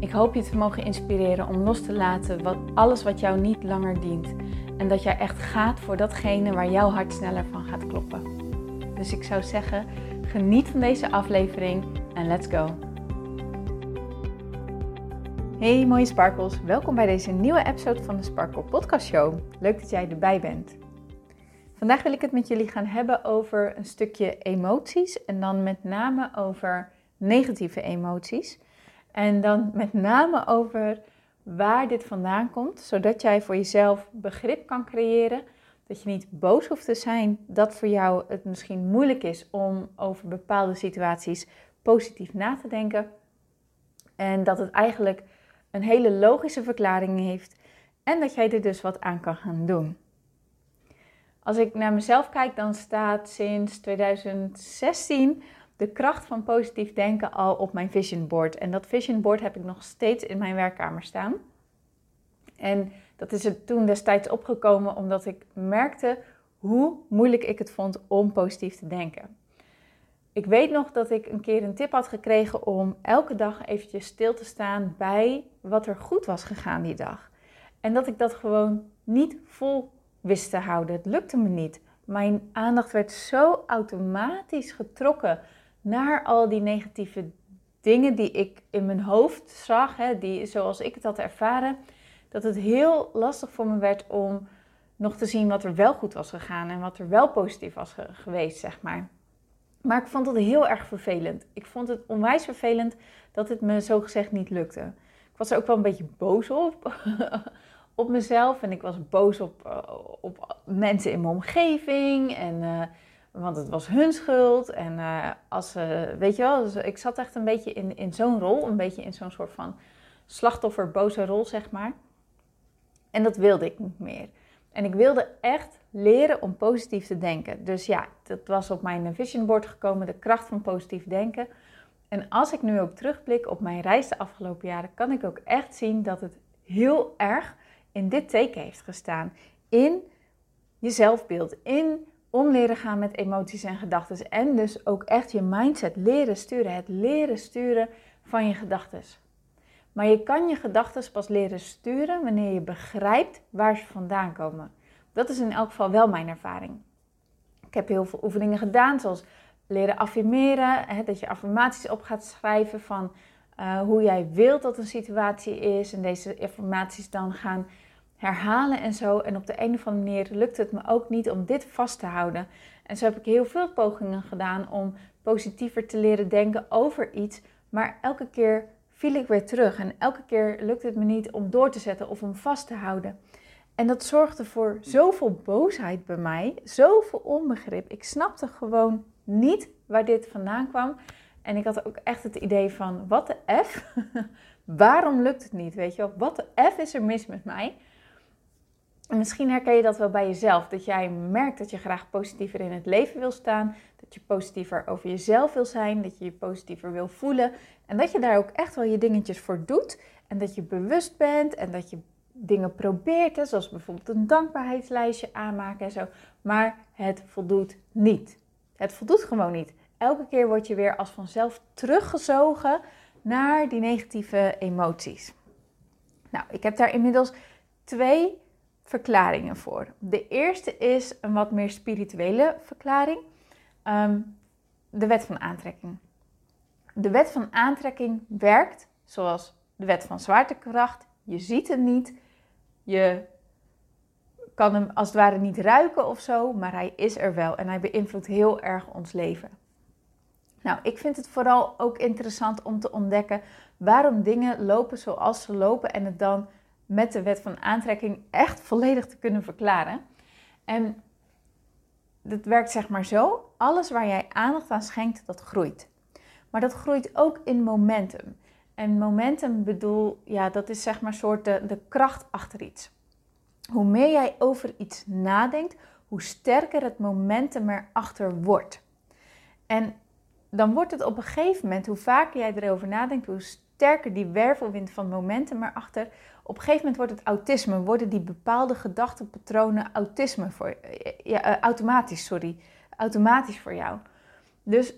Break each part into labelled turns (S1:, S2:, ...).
S1: Ik hoop je te mogen inspireren om los te laten wat, alles wat jou niet langer dient. En dat jij echt gaat voor datgene waar jouw hart sneller van gaat kloppen. Dus ik zou zeggen, geniet van deze aflevering en let's go. Hey mooie sparkles, welkom bij deze nieuwe episode van de Sparkle Podcast Show. Leuk dat jij erbij bent. Vandaag wil ik het met jullie gaan hebben over een stukje emoties en dan met name over negatieve emoties. En dan met name over waar dit vandaan komt, zodat jij voor jezelf begrip kan creëren. Dat je niet boos hoeft te zijn, dat voor jou het misschien moeilijk is om over bepaalde situaties positief na te denken. En dat het eigenlijk een hele logische verklaring heeft en dat jij er dus wat aan kan gaan doen. Als ik naar mezelf kijk, dan staat sinds 2016 de kracht van positief denken al op mijn vision board. En dat vision board heb ik nog steeds in mijn werkkamer staan. En dat is er toen destijds opgekomen omdat ik merkte hoe moeilijk ik het vond om positief te denken. Ik weet nog dat ik een keer een tip had gekregen om elke dag eventjes stil te staan bij wat er goed was gegaan die dag. En dat ik dat gewoon niet vol wist te houden. Het lukte me niet. Mijn aandacht werd zo automatisch getrokken naar al die negatieve dingen die ik in mijn hoofd zag, hè, die, zoals ik het had ervaren, dat het heel lastig voor me werd om nog te zien wat er wel goed was gegaan en wat er wel positief was geweest, zeg maar. Maar ik vond het heel erg vervelend. Ik vond het onwijs vervelend dat het me zo gezegd niet lukte. Ik was er ook wel een beetje boos op, op mezelf. En ik was boos op, eh, op mensen in mijn omgeving. En uh, want het was hun schuld. En uh, als ze, weet je wel, dus ik zat echt een beetje in, in zo'n rol. Een beetje in zo'n soort van slachtoffer, boze rol, zeg maar. En dat wilde ik niet meer. En ik wilde echt leren om positief te denken. Dus ja, dat was op mijn vision board gekomen, de kracht van positief denken. En als ik nu ook terugblik op mijn reis de afgelopen jaren, kan ik ook echt zien dat het heel erg in dit teken heeft gestaan. In je zelfbeeld, in om leren gaan met emoties en gedachten. En dus ook echt je mindset leren sturen. Het leren sturen van je gedachten. Maar je kan je gedachten pas leren sturen wanneer je begrijpt waar ze vandaan komen. Dat is in elk geval wel mijn ervaring. Ik heb heel veel oefeningen gedaan, zoals leren affirmeren. Hè, dat je affirmaties op gaat schrijven van uh, hoe jij wilt dat een situatie is. En deze affirmaties dan gaan herhalen en zo. En op de een of andere manier lukt het me ook niet om dit vast te houden. En zo heb ik heel veel pogingen gedaan om positiever te leren denken over iets. Maar elke keer viel ik weer terug. En elke keer lukt het me niet om door te zetten of om vast te houden. En dat zorgde voor zoveel boosheid bij mij, zoveel onbegrip. Ik snapte gewoon niet waar dit vandaan kwam. En ik had ook echt het idee van, wat de F? Waarom lukt het niet? Weet je wel, wat de F is er mis met mij? En misschien herken je dat wel bij jezelf. Dat jij merkt dat je graag positiever in het leven wil staan. Dat je positiever over jezelf wil zijn. Dat je je positiever wil voelen. En dat je daar ook echt wel je dingetjes voor doet. En dat je bewust bent en dat je dingen probeert. Hè, zoals bijvoorbeeld een dankbaarheidslijstje aanmaken en zo. Maar het voldoet niet. Het voldoet gewoon niet. Elke keer word je weer als vanzelf teruggezogen naar die negatieve emoties. Nou, ik heb daar inmiddels twee verklaringen voor. De eerste is een wat meer spirituele verklaring. Ehm, de wet van aantrekking. De wet van aantrekking werkt zoals de wet van zwaartekracht. Je ziet hem niet. Je kan hem als het ware niet ruiken of zo, maar hij is er wel en hij beïnvloedt heel erg ons leven. Nou, ik vind het vooral ook interessant om te ontdekken waarom dingen lopen zoals ze lopen en het dan met de wet van aantrekking echt volledig te kunnen verklaren. En dat werkt zeg maar zo: alles waar jij aandacht aan schenkt, dat groeit. Maar dat groeit ook in momentum. En momentum bedoel, ja, dat is zeg maar soort de, de kracht achter iets. Hoe meer jij over iets nadenkt, hoe sterker het momentum erachter wordt. En dan wordt het op een gegeven moment, hoe vaker jij erover nadenkt, hoe sterker die wervelwind van momentum erachter. Op een gegeven moment wordt het autisme, worden die bepaalde gedachtenpatronen autisme voor, ja, uh, automatisch, sorry, automatisch voor jou. Dus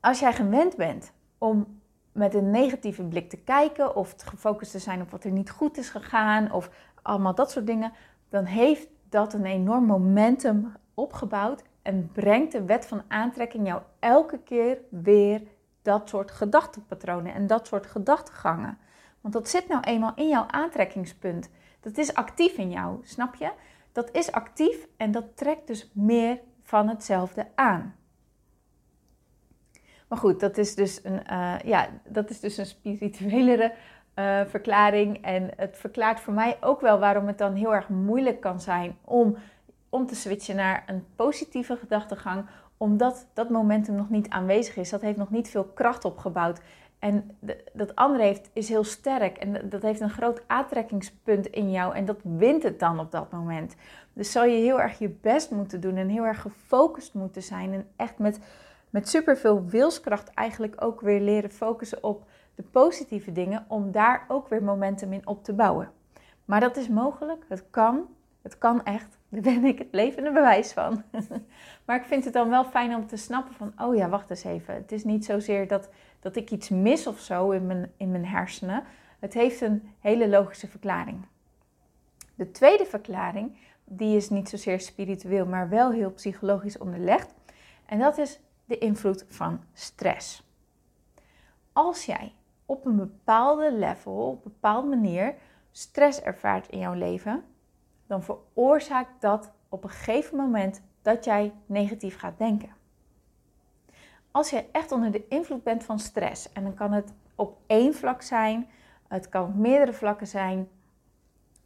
S1: als jij gewend bent om met een negatieve blik te kijken of gefocust te zijn op wat er niet goed is gegaan of allemaal dat soort dingen, dan heeft dat een enorm momentum opgebouwd en brengt de wet van aantrekking jou elke keer weer dat soort gedachtenpatronen en dat soort gedachtegangen. Want dat zit nou eenmaal in jouw aantrekkingspunt. Dat is actief in jou, snap je? Dat is actief en dat trekt dus meer van hetzelfde aan. Maar goed, dat is dus een, uh, ja, dat is dus een spirituelere uh, verklaring. En het verklaart voor mij ook wel waarom het dan heel erg moeilijk kan zijn om, om te switchen naar een positieve gedachtegang. Omdat dat momentum nog niet aanwezig is. Dat heeft nog niet veel kracht opgebouwd. En dat andere heeft, is heel sterk en dat heeft een groot aantrekkingspunt in jou en dat wint het dan op dat moment. Dus zal je heel erg je best moeten doen en heel erg gefocust moeten zijn en echt met, met superveel wilskracht eigenlijk ook weer leren focussen op de positieve dingen om daar ook weer momentum in op te bouwen. Maar dat is mogelijk, het kan, het kan echt. Daar ben ik het levende bewijs van. maar ik vind het dan wel fijn om te snappen van, oh ja, wacht eens even. Het is niet zozeer dat, dat ik iets mis of zo in mijn, in mijn hersenen. Het heeft een hele logische verklaring. De tweede verklaring, die is niet zozeer spiritueel, maar wel heel psychologisch onderlegd. En dat is de invloed van stress. Als jij op een bepaalde level, op een bepaalde manier stress ervaart in jouw leven, dan veroorzaakt dat op een gegeven moment dat jij negatief gaat denken. Als je echt onder de invloed bent van stress, en dan kan het op één vlak zijn, het kan op meerdere vlakken zijn.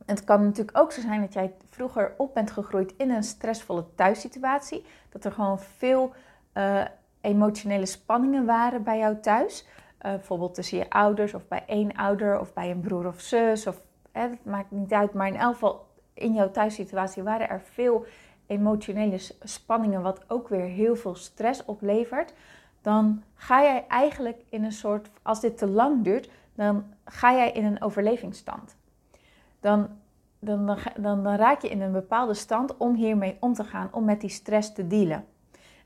S1: Het kan natuurlijk ook zo zijn dat jij vroeger op bent gegroeid in een stressvolle thuissituatie. Dat er gewoon veel uh, emotionele spanningen waren bij jou thuis. Uh, bijvoorbeeld tussen je ouders of bij één ouder of bij een broer of zus. Of, hè, dat maakt niet uit, maar in elk geval in jouw thuissituatie waren er veel emotionele spanningen, wat ook weer heel veel stress oplevert. Dan ga jij eigenlijk in een soort, als dit te lang duurt, dan ga jij in een overlevingsstand. Dan, dan, dan, dan, raak je in een bepaalde stand om hiermee om te gaan, om met die stress te dealen.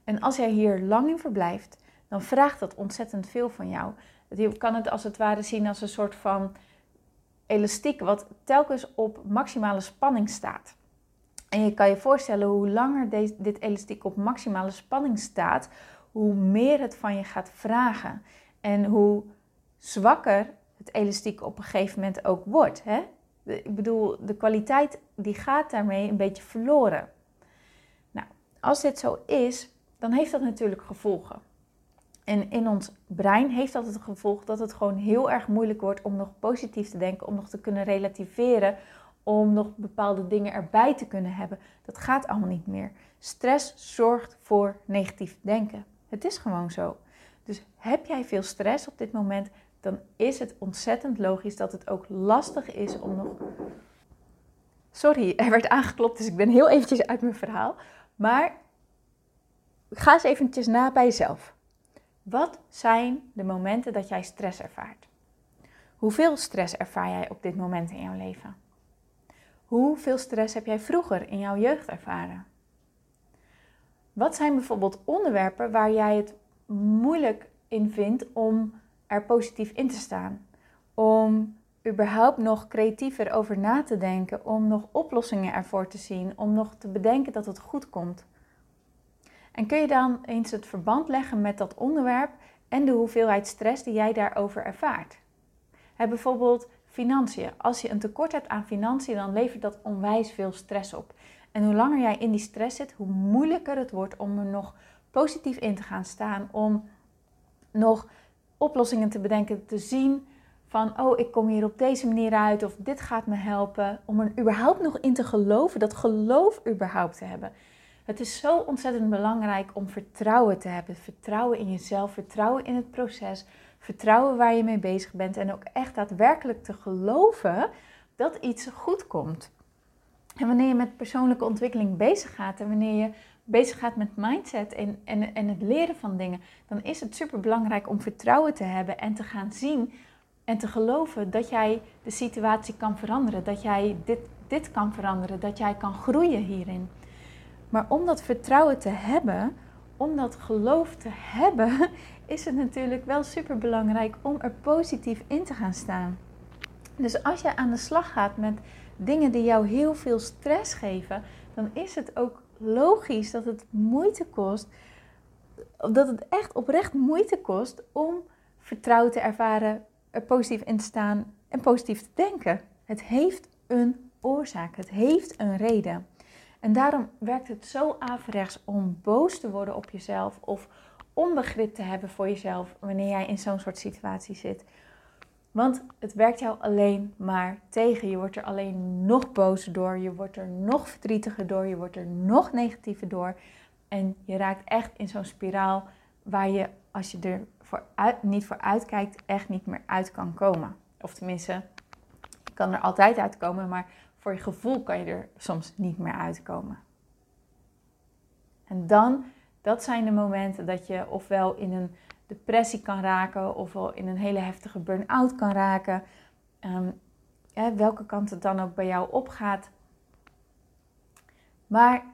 S1: En als jij hier lang in verblijft, dan vraagt dat ontzettend veel van jou. Je kan het als het ware zien als een soort van elastiek wat telkens op maximale spanning staat. En je kan je voorstellen hoe langer dit elastiek op maximale spanning staat, hoe meer het van je gaat vragen. En hoe zwakker het elastiek op een gegeven moment ook wordt. Hè? Ik bedoel, de kwaliteit die gaat daarmee een beetje verloren. Nou, als dit zo is, dan heeft dat natuurlijk gevolgen. En in ons brein heeft dat het gevolg dat het gewoon heel erg moeilijk wordt om nog positief te denken, om nog te kunnen relativeren, om nog bepaalde dingen erbij te kunnen hebben. Dat gaat allemaal niet meer. Stress zorgt voor negatief denken. Het is gewoon zo. Dus heb jij veel stress op dit moment, dan is het ontzettend logisch dat het ook lastig is om nog. Sorry, er werd aangeklopt, dus ik ben heel eventjes uit mijn verhaal. Maar ga eens eventjes na bij jezelf. Wat zijn de momenten dat jij stress ervaart? Hoeveel stress ervaar jij op dit moment in jouw leven? Hoeveel stress heb jij vroeger in jouw jeugd ervaren? Wat zijn bijvoorbeeld onderwerpen waar jij het moeilijk in vindt om er positief in te staan? Om überhaupt nog creatiever over na te denken, om nog oplossingen ervoor te zien, om nog te bedenken dat het goed komt. En kun je dan eens het verband leggen met dat onderwerp en de hoeveelheid stress die jij daarover ervaart? Bijvoorbeeld financiën. Als je een tekort hebt aan financiën, dan levert dat onwijs veel stress op. En hoe langer jij in die stress zit, hoe moeilijker het wordt om er nog positief in te gaan staan, om nog oplossingen te bedenken, te zien van, oh, ik kom hier op deze manier uit of dit gaat me helpen, om er überhaupt nog in te geloven, dat geloof überhaupt te hebben. Het is zo ontzettend belangrijk om vertrouwen te hebben. Vertrouwen in jezelf, vertrouwen in het proces, vertrouwen waar je mee bezig bent en ook echt daadwerkelijk te geloven dat iets goed komt. En wanneer je met persoonlijke ontwikkeling bezig gaat en wanneer je bezig gaat met mindset en, en, en het leren van dingen, dan is het super belangrijk om vertrouwen te hebben en te gaan zien en te geloven dat jij de situatie kan veranderen, dat jij dit, dit kan veranderen, dat jij kan groeien hierin. Maar om dat vertrouwen te hebben, om dat geloof te hebben, is het natuurlijk wel super belangrijk om er positief in te gaan staan. Dus als je aan de slag gaat met dingen die jou heel veel stress geven, dan is het ook logisch dat het moeite kost, dat het echt oprecht moeite kost om vertrouwen te ervaren, er positief in te staan en positief te denken. Het heeft een oorzaak, het heeft een reden. En daarom werkt het zo averechts om boos te worden op jezelf of onbegrip te hebben voor jezelf wanneer jij in zo'n soort situatie zit. Want het werkt jou alleen maar tegen. Je wordt er alleen nog bozer door, je wordt er nog verdrietiger door, je wordt er nog negatiever door. En je raakt echt in zo'n spiraal waar je, als je er niet voor uitkijkt, echt niet meer uit kan komen. Of tenminste, je kan er altijd uitkomen, maar voor je gevoel kan je er soms niet meer uitkomen. En dan, dat zijn de momenten dat je ofwel in een depressie kan raken, ofwel in een hele heftige burn-out kan raken. Um, welke kant het dan ook bij jou opgaat. Maar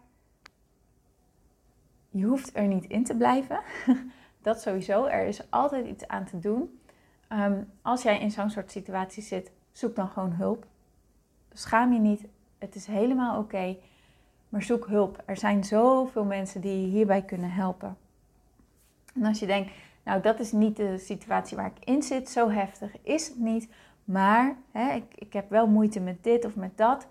S1: je hoeft er niet in te blijven. dat sowieso. Er is altijd iets aan te doen. Ehm, als jij in zo'n soort situatie zit, zoek dan gewoon hulp. Schaam je niet. Het is helemaal oké. maar zoek hulp. Er zijn zoveel mensen die je hierbij kunnen helpen. En als je denkt, nou dat is niet de situatie waar ik in zit, zo heftig is het niet. Maar hè, ik, ik heb wel moeite met dit of met dat.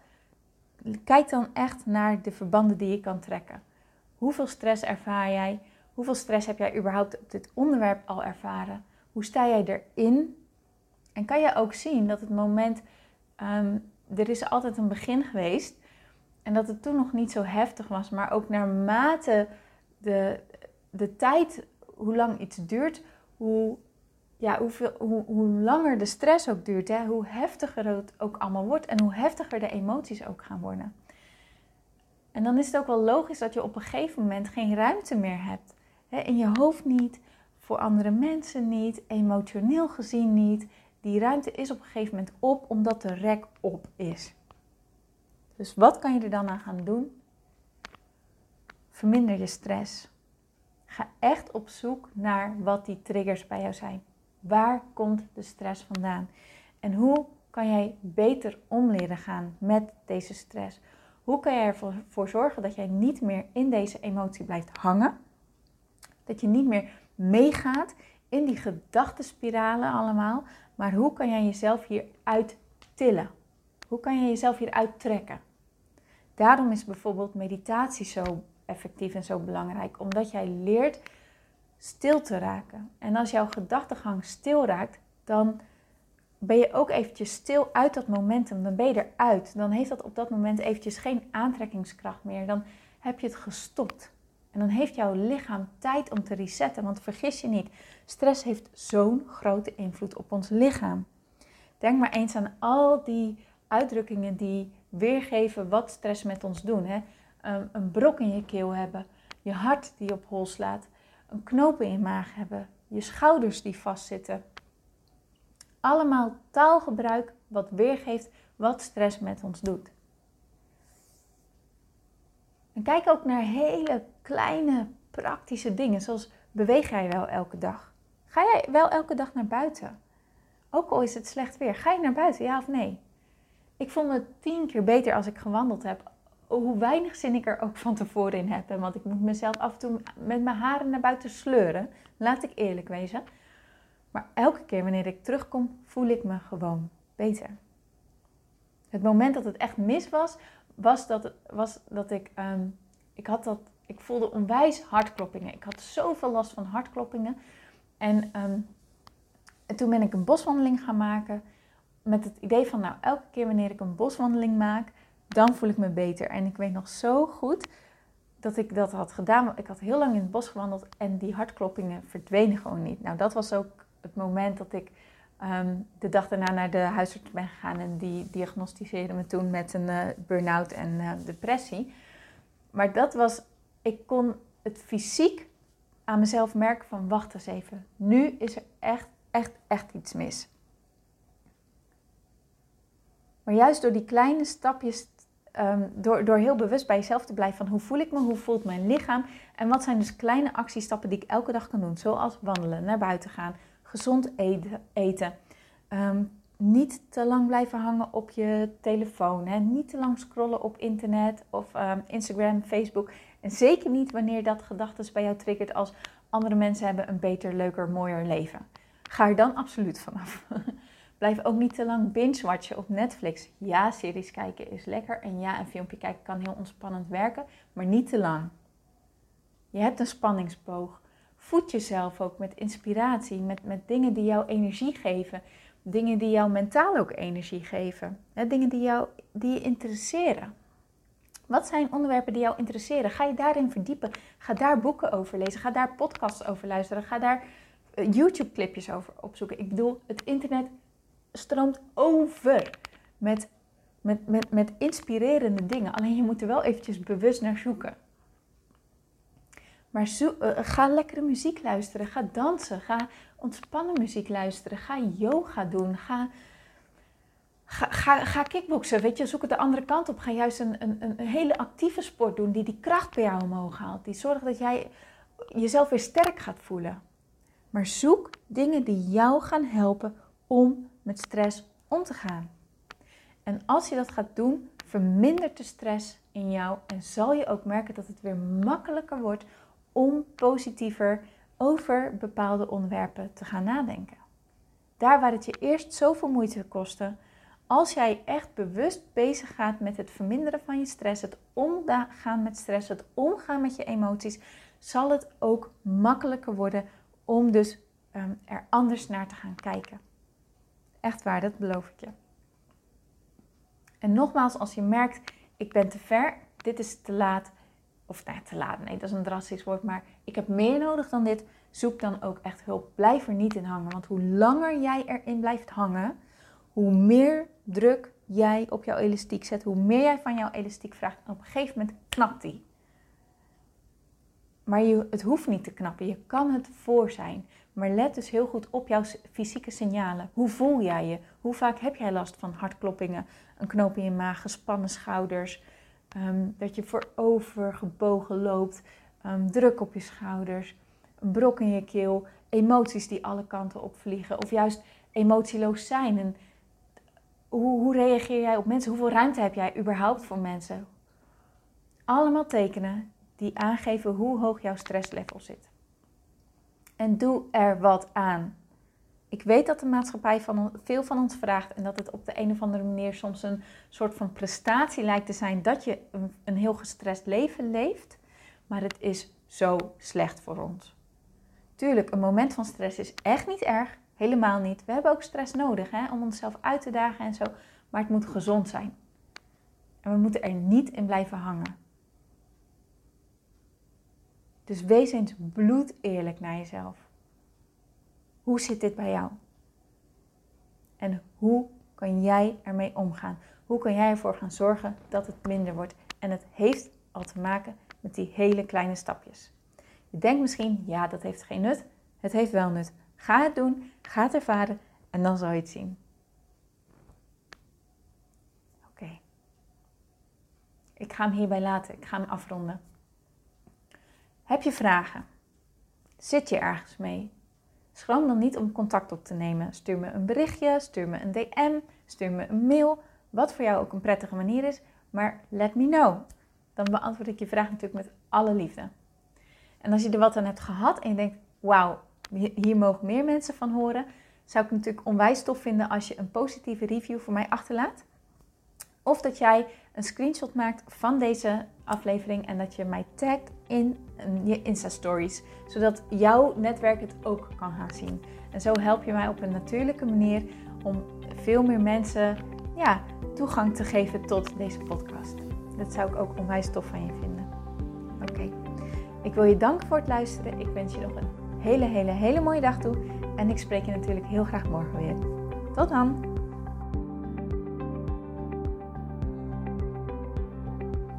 S1: Kijk dan echt naar de verbanden die je kan trekken. Hoeveel stress ervaar jij? Hoeveel stress heb jij überhaupt op dit onderwerp al ervaren? Hoe sta jij erin? En kan je ook zien dat het moment um, er is altijd een begin geweest. En dat het toen nog niet zo heftig was. Maar ook naarmate de, de tijd, hoe lang iets duurt, hoe, ja, hoeveel, hoe, hoe langer de stress ook duurt. Hè, hoe heftiger het ook allemaal wordt. En hoe heftiger de emoties ook gaan worden. En dan is het ook wel logisch dat je op een gegeven moment geen ruimte meer hebt. Hè, in je hoofd niet, voor andere mensen niet, emotioneel gezien niet die ruimte is op een gegeven moment op omdat de rek op is. Dus wat kan je er dan aan gaan doen? Verminder je stress. Ga echt op zoek naar wat die triggers bij jou zijn. Waar komt de stress vandaan? En hoe kan jij beter om leren gaan met deze stress? Hoe kan jij ervoor zorgen dat jij niet meer in deze emotie blijft hangen? Dat je niet meer meegaat in die gedachtenspiralen allemaal, maar hoe kan jij jezelf hieruit tillen? Hoe kan je jezelf hieruit trekken? Daarom is bijvoorbeeld meditatie zo effectief en zo belangrijk, omdat jij leert stil te raken. En als jouw gedachtegang stil raakt, dan ben je ook eventjes stil uit dat momentum. Dan ben je eruit. Dan heeft dat op dat moment eventjes geen aantrekkingskracht meer. Dan heb je het gestopt. En dan heeft jouw lichaam tijd om te resetten. Want vergis je niet, stress heeft zo'n grote invloed op ons lichaam. Denk maar eens aan al die uitdrukkingen die weergeven wat stress met ons doen. Hè? Een brok in je keel hebben, je hart die op hol slaat, een knoop in je maag hebben, je schouders die vastzitten. Allemaal taalgebruik wat weergeeft wat stress met ons doet. En kijk ook naar hele kleine praktische dingen, zoals beweeg jij wel elke dag? Ga jij wel elke dag naar buiten? Ook al is het slecht weer, ga je naar buiten, ja of nee? Ik vond het tien keer beter als ik gewandeld heb. Hoe weinig zin ik er ook van tevoren in heb. Want ik moet mezelf af en toe met mijn haren naar buiten sleuren. Laat ik eerlijk wezen. Maar elke keer wanneer ik terugkom, voel ik me gewoon beter. Het moment dat het echt mis was, was dat, was dat ik, um, ik had dat, ik voelde onwijs hartkloppingen. Ik had zoveel last van hartkloppingen. En, um, en toen ben ik een boswandeling gaan maken met het idee van, nou, elke keer wanneer ik een boswandeling maak, dan voel ik me beter. En ik weet nog zo goed dat ik dat had gedaan. Ik had heel lang in het bos gewandeld en die hartkloppingen verdwenen gewoon niet. Nou, dat was ook het moment dat ik ehm, de dag daarna naar de huisarts ben gegaan en die diagnosticeerde me toen met een uh, burn-out en uh, depressie. Maar dat was, ik kon het fysiek aan mezelf merken van wacht eens even, nu is er echt, echt, echt iets mis. Maar juist door die kleine stapjes, um, door, door heel bewust bij jezelf te blijven van hoe voel ik me, hoe voelt mijn lichaam en wat zijn dus kleine actiestappen die ik elke dag kan doen. Zoals wandelen, naar buiten gaan, gezond eten, ehm, niet te lang blijven hangen op je telefoon. Hè? Niet te lang scrollen op internet of um, Instagram, Facebook. En zeker niet wanneer dat gedachten bij jou triggert als andere mensen hebben een beter, leuker, mooier leven. Ga er dan absoluut vanaf. Blijf ook niet te lang binge-watchen op Netflix. Ja, series kijken is lekker. En ja, een filmpje kijken kan heel ontspannend werken, maar niet te lang. Je hebt een spanningsboog. Voed jezelf ook met inspiratie, met, met dingen die jou energie geven. Dingen die jou mentaal ook energie geven. dingen die, jou, die je interesseren. Wat zijn onderwerpen die jou interesseren? Ga je daarin verdiepen. Ga daar boeken over lezen. Ga daar podcasts over luisteren. Ga daar eh, YouTube-clipjes over opzoeken. Ik bedoel, het internet stroomt over met, met, met, met inspirerende dingen. Alleen je moet er wel eventjes bewust naar zoeken. Maar uh, ga lekkere muziek luisteren. Ga dansen. Ga ontspannen muziek luisteren. Ga yoga doen. Ga, ga, ga, ga kickboksen. Weet je, zoek het de andere kant op. Ga juist een, een, een hele actieve sport doen die die kracht bij jou omhoog haalt. Die zorgt dat jij jezelf weer sterk gaat voelen. Maar zoek dingen die jou gaan helpen om met stress om te gaan. En als je dat gaat doen, vermindert de stress in jou en zal je ook merken dat het weer makkelijker wordt om positiever over bepaalde onderwerpen te gaan nadenken. Daar waar het je eerst zoveel moeite kostte, als jij echt bewust bezig gaat met het verminderen van je stress, het omgaan met stress, het omgaan met je emoties, zal het ook makkelijker worden om dus ehm, er anders naar te gaan kijken. Echt waar, dat beloof ik je. En nogmaals, als je merkt, ik ben te ver, dit is te laat, of nou, te laat, nee, dat is een drastisch woord, maar ik heb meer nodig dan dit, zoek dan ook echt hulp. Blijf er niet in hangen, want hoe langer jij erin blijft hangen, hoe meer druk jij op jouw elastiek zet, hoe meer jij van jouw elastiek vraagt, en op een gegeven moment knapt die. Maar je, het hoeft niet te knappen, je kan het voor zijn. Maar let dus heel goed op jouw fysieke signalen. Hoe voel jij je? Hoe vaak heb jij last van hartkloppingen, een knoop in je maag, gespannen schouders, um, dat je voorover gebogen loopt, um, druk op je schouders, een brok in je keel, emoties die alle kanten opvliegen of juist emotieloos zijn. En hoe, hoe reageer jij op mensen? Hoeveel ruimte heb jij überhaupt voor mensen? Allemaal tekenen die aangeven hoe hoog jouw stresslevel zit en doe er wat aan. Ik weet dat de maatschappij van, veel van ons vraagt en dat het op de een of andere manier soms een soort van prestatie lijkt te zijn dat je een, een heel gestrest leven leeft, maar het is zo slecht voor ons. Tuurlijk, een moment van stress is echt niet erg, helemaal niet. We hebben ook stress nodig hè, om onszelf uit te dagen en zo, maar het moet gezond zijn. En we moeten er niet in blijven hangen. Dus wees eens bloed eerlijk naar jezelf. Hoe zit dit bij jou? En hoe kan jij ermee omgaan? Hoe kan jij ervoor gaan zorgen dat het minder wordt? En het heeft al te maken met die hele kleine stapjes. Je denkt misschien, ja, dat heeft geen nut. Het heeft wel nut. Ga het doen, ga het ervaren en dan zal je het zien. Oké. Ik ga hem hierbij laten. Ik ga hem afronden. Heb je vragen? Zit je ergens mee? Schroom dan niet om contact op te nemen. Stuur me een berichtje, stuur me een DM, stuur me een mail. Wat voor jou ook een prettige manier is, maar let me know. Dan beantwoord ik je vraag natuurlijk met alle liefde. En als je er wat aan hebt gehad en je denkt, wauw, hier mogen meer mensen van horen, zou ik natuurlijk onwijs tof vinden als je een positieve review voor mij achterlaat. Of dat jij een screenshot maakt van deze aflevering en dat je mij tagt in je Insta-stories, zodat jouw netwerk het ook kan gaan zien. En zo help je mij op een natuurlijke manier om veel meer mensen ja, toegang te geven tot deze podcast. Dat zou ik ook onwijs tof van je vinden. Oké, ik wil je danken voor het luisteren. Ik wens je nog een hele, hele, hele mooie dag toe. En ik spreek je natuurlijk heel graag morgen weer. Tot dan!